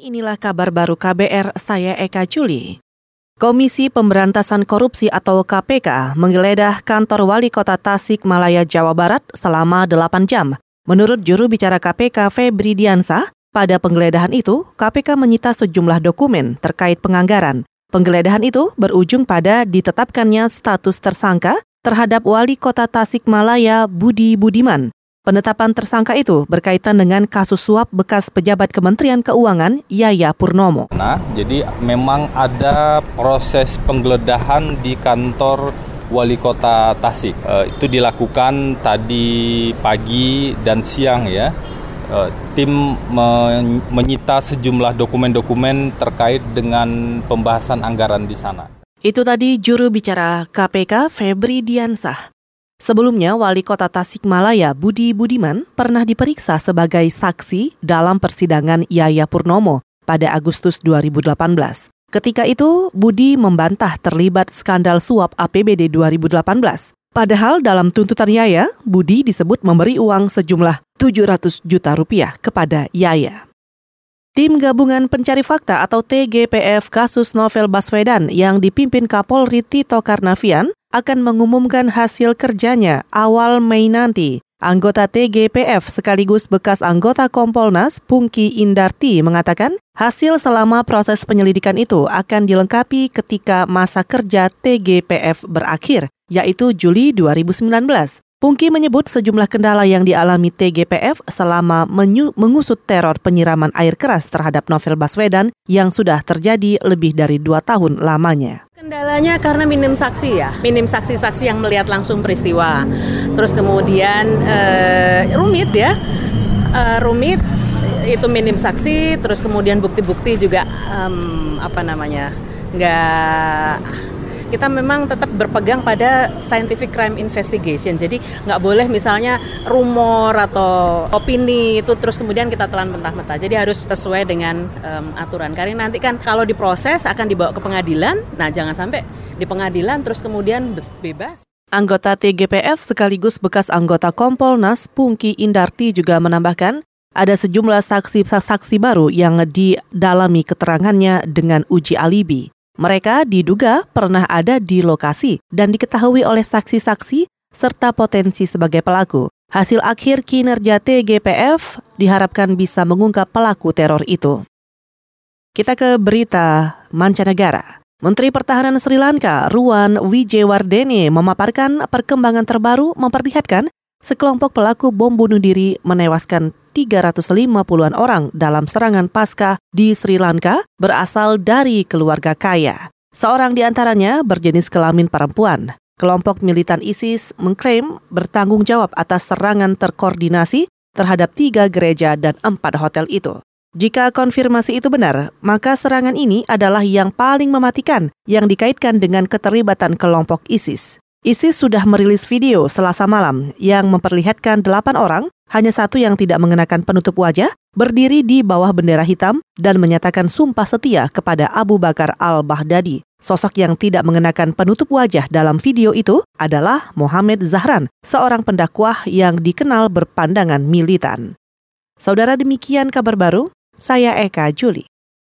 Inilah kabar baru KBR, saya Eka Juli. Komisi Pemberantasan Korupsi atau KPK menggeledah kantor Wali Kota Tasik Malaya, Jawa Barat selama 8 jam. Menurut juru bicara KPK Febri Diansah, pada penggeledahan itu KPK menyita sejumlah dokumen terkait penganggaran. Penggeledahan itu berujung pada ditetapkannya status tersangka terhadap Wali Kota Tasikmalaya Budi Budiman Penetapan tersangka itu berkaitan dengan kasus suap bekas pejabat Kementerian Keuangan Yaya Purnomo. Nah, jadi memang ada proses penggeledahan di kantor Wali Kota Tasik. E, itu dilakukan tadi pagi dan siang ya. E, tim men menyita sejumlah dokumen-dokumen terkait dengan pembahasan anggaran di sana. Itu tadi juru bicara KPK Febri Diansah. Sebelumnya, Wali Kota Tasikmalaya Budi Budiman pernah diperiksa sebagai saksi dalam persidangan Yaya Purnomo pada Agustus 2018. Ketika itu, Budi membantah terlibat skandal suap APBD 2018. Padahal dalam tuntutan Yaya, Budi disebut memberi uang sejumlah 700 juta rupiah kepada Yaya. Tim Gabungan Pencari Fakta atau TGPF kasus Novel Baswedan yang dipimpin Kapolri Tito Karnavian akan mengumumkan hasil kerjanya awal Mei nanti. Anggota TGPF sekaligus bekas anggota Kompolnas, Pungki Indarti, mengatakan hasil selama proses penyelidikan itu akan dilengkapi ketika masa kerja TGPF berakhir, yaitu Juli 2019. Pungki menyebut sejumlah kendala yang dialami TGPF selama mengusut teror penyiraman air keras terhadap Novel Baswedan yang sudah terjadi lebih dari dua tahun lamanya. Kendalanya karena minim saksi ya, minim saksi-saksi yang melihat langsung peristiwa. Terus kemudian uh, rumit ya, uh, rumit itu minim saksi. Terus kemudian bukti-bukti juga um, apa namanya nggak kita memang tetap berpegang pada scientific crime investigation. Jadi nggak boleh misalnya rumor atau opini itu terus kemudian kita telan mentah-mentah. Jadi harus sesuai dengan um, aturan. Karena nanti kan kalau diproses akan dibawa ke pengadilan. Nah jangan sampai di pengadilan terus kemudian bebas. Anggota TGPF sekaligus bekas anggota Kompolnas Pungki Indarti juga menambahkan ada sejumlah saksi-saksi baru yang didalami keterangannya dengan uji alibi. Mereka diduga pernah ada di lokasi dan diketahui oleh saksi-saksi serta potensi sebagai pelaku. Hasil akhir kinerja TGPF diharapkan bisa mengungkap pelaku teror itu. Kita ke berita mancanegara. Menteri Pertahanan Sri Lanka, Ruan Wijewardene, memaparkan perkembangan terbaru memperlihatkan sekelompok pelaku bom bunuh diri menewaskan 350-an orang dalam serangan pasca di Sri Lanka berasal dari keluarga kaya. Seorang di antaranya berjenis kelamin perempuan. Kelompok militan ISIS mengklaim bertanggung jawab atas serangan terkoordinasi terhadap tiga gereja dan empat hotel itu. Jika konfirmasi itu benar, maka serangan ini adalah yang paling mematikan yang dikaitkan dengan keterlibatan kelompok ISIS. ISIS sudah merilis video selasa malam yang memperlihatkan delapan orang, hanya satu yang tidak mengenakan penutup wajah, berdiri di bawah bendera hitam dan menyatakan sumpah setia kepada Abu Bakar al-Baghdadi. Sosok yang tidak mengenakan penutup wajah dalam video itu adalah Mohamed Zahran, seorang pendakwah yang dikenal berpandangan militan. Saudara demikian kabar baru, saya Eka Juli.